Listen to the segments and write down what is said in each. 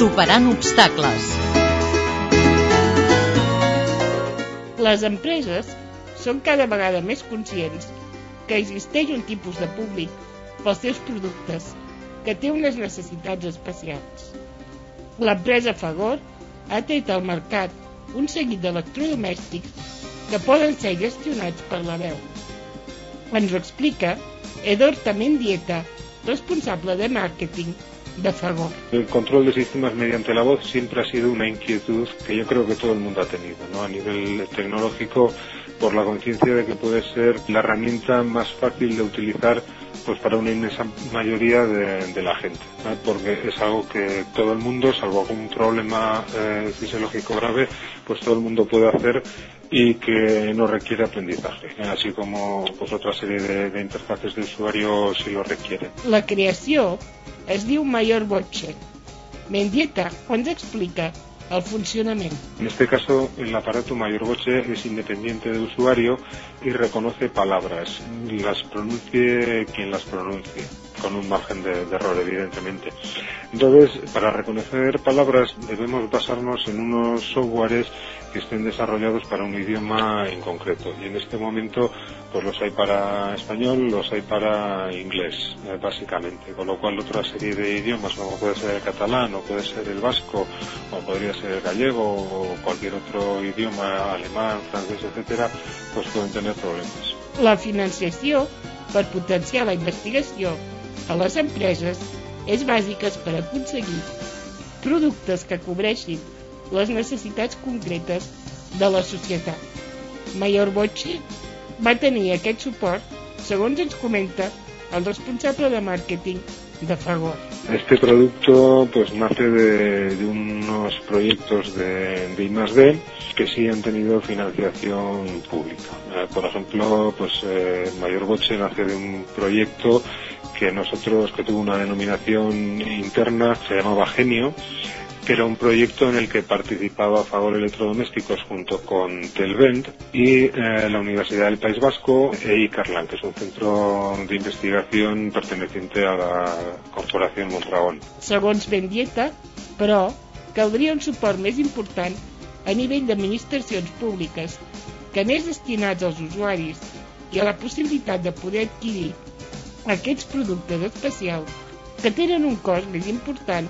Superant obstacles. Les empreses són cada vegada més conscients que existeix un tipus de públic pels seus productes que té unes necessitats especials. L'empresa Fagor ha tret al mercat un seguit d'electrodomèstics que poden ser gestionats per la veu. Ens ho explica Edor Mendieta, responsable de marketing El control de sistemas mediante la voz siempre ha sido una inquietud que yo creo que todo el mundo ha tenido, ¿no? A nivel tecnológico, por la conciencia de que puede ser la herramienta más fácil de utilizar pues para una inmensa mayoría de, la gente, porque es algo que todo el mundo, salvo algún problema eh, fisiológico grave, pues todo el mundo puede hacer y que no requiere aprendizaje, así como pues otra serie de, de interfaces de usuario si lo requieren. La creació es diu Mayor Botche. Mendieta ens explica En este caso, el aparato Mayor Boche es independiente de usuario y reconoce palabras, las pronuncie quien las pronuncie, con un margen de, de error, evidentemente. Entonces, para reconocer palabras debemos basarnos en unos softwares que estén desarrollados para un idioma en concreto. Y en este momento, pues los hay para español, los hay para inglés, eh, básicamente. Con lo cual, otra serie de idiomas, como puede ser el catalán, o puede ser el vasco, o podría ser el gallego, o cualquier otro idioma, alemán, francés, etcétera, pues pueden tener problemas. La financiació per potenciar la investigació a les empreses és bàsica per aconseguir productes que cobreixin les necessitats concretes de la societat. Mayor Bocci va tenir aquest suport, segons ens comenta el responsable de màrqueting de Fagor. Este producto pues nace de, de unos proyectos de, de I+D que sí han tenido financiación pública. Eh, por ejemplo, pues eh, Mayor Boche nace de un proyecto que nosotros, que tuvo una denominación interna, se llamaba Genio, que era un proyecto en el que participaba Favor Electrodomésticos junto con Telvent y eh, la Universidad del País Vasco e Icarlan, que es un centro de investigación perteneciente a la Corporación Mondragón. Segons Bendieta, però, caldria un suport més important a nivell d'administracions públiques que més destinats als usuaris i a la possibilitat de poder adquirir aquests productes especials que tenen un cost més important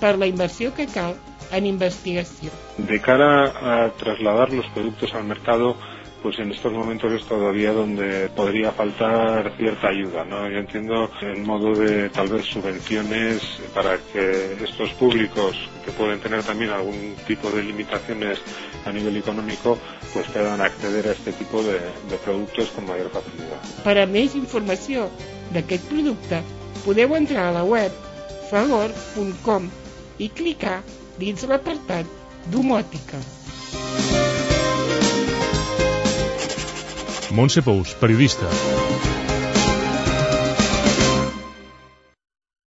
per la inversión que cal en investigación. De cara a trasladar los productos al mercado, pues en estos momentos es todavía donde podría faltar cierta ayuda, ¿no? Yo entiendo en modo de tal vez subvenciones para que estos públicos que pueden tener también algún tipo de limitaciones a nivel económico pues puedan acceder a este tipo de, de productos con mayor facilidad. Para més informació d'aquest producte podeu entrar a la web favor.com i clicar dins l'apartat domòtica. Montse Pous, periodista.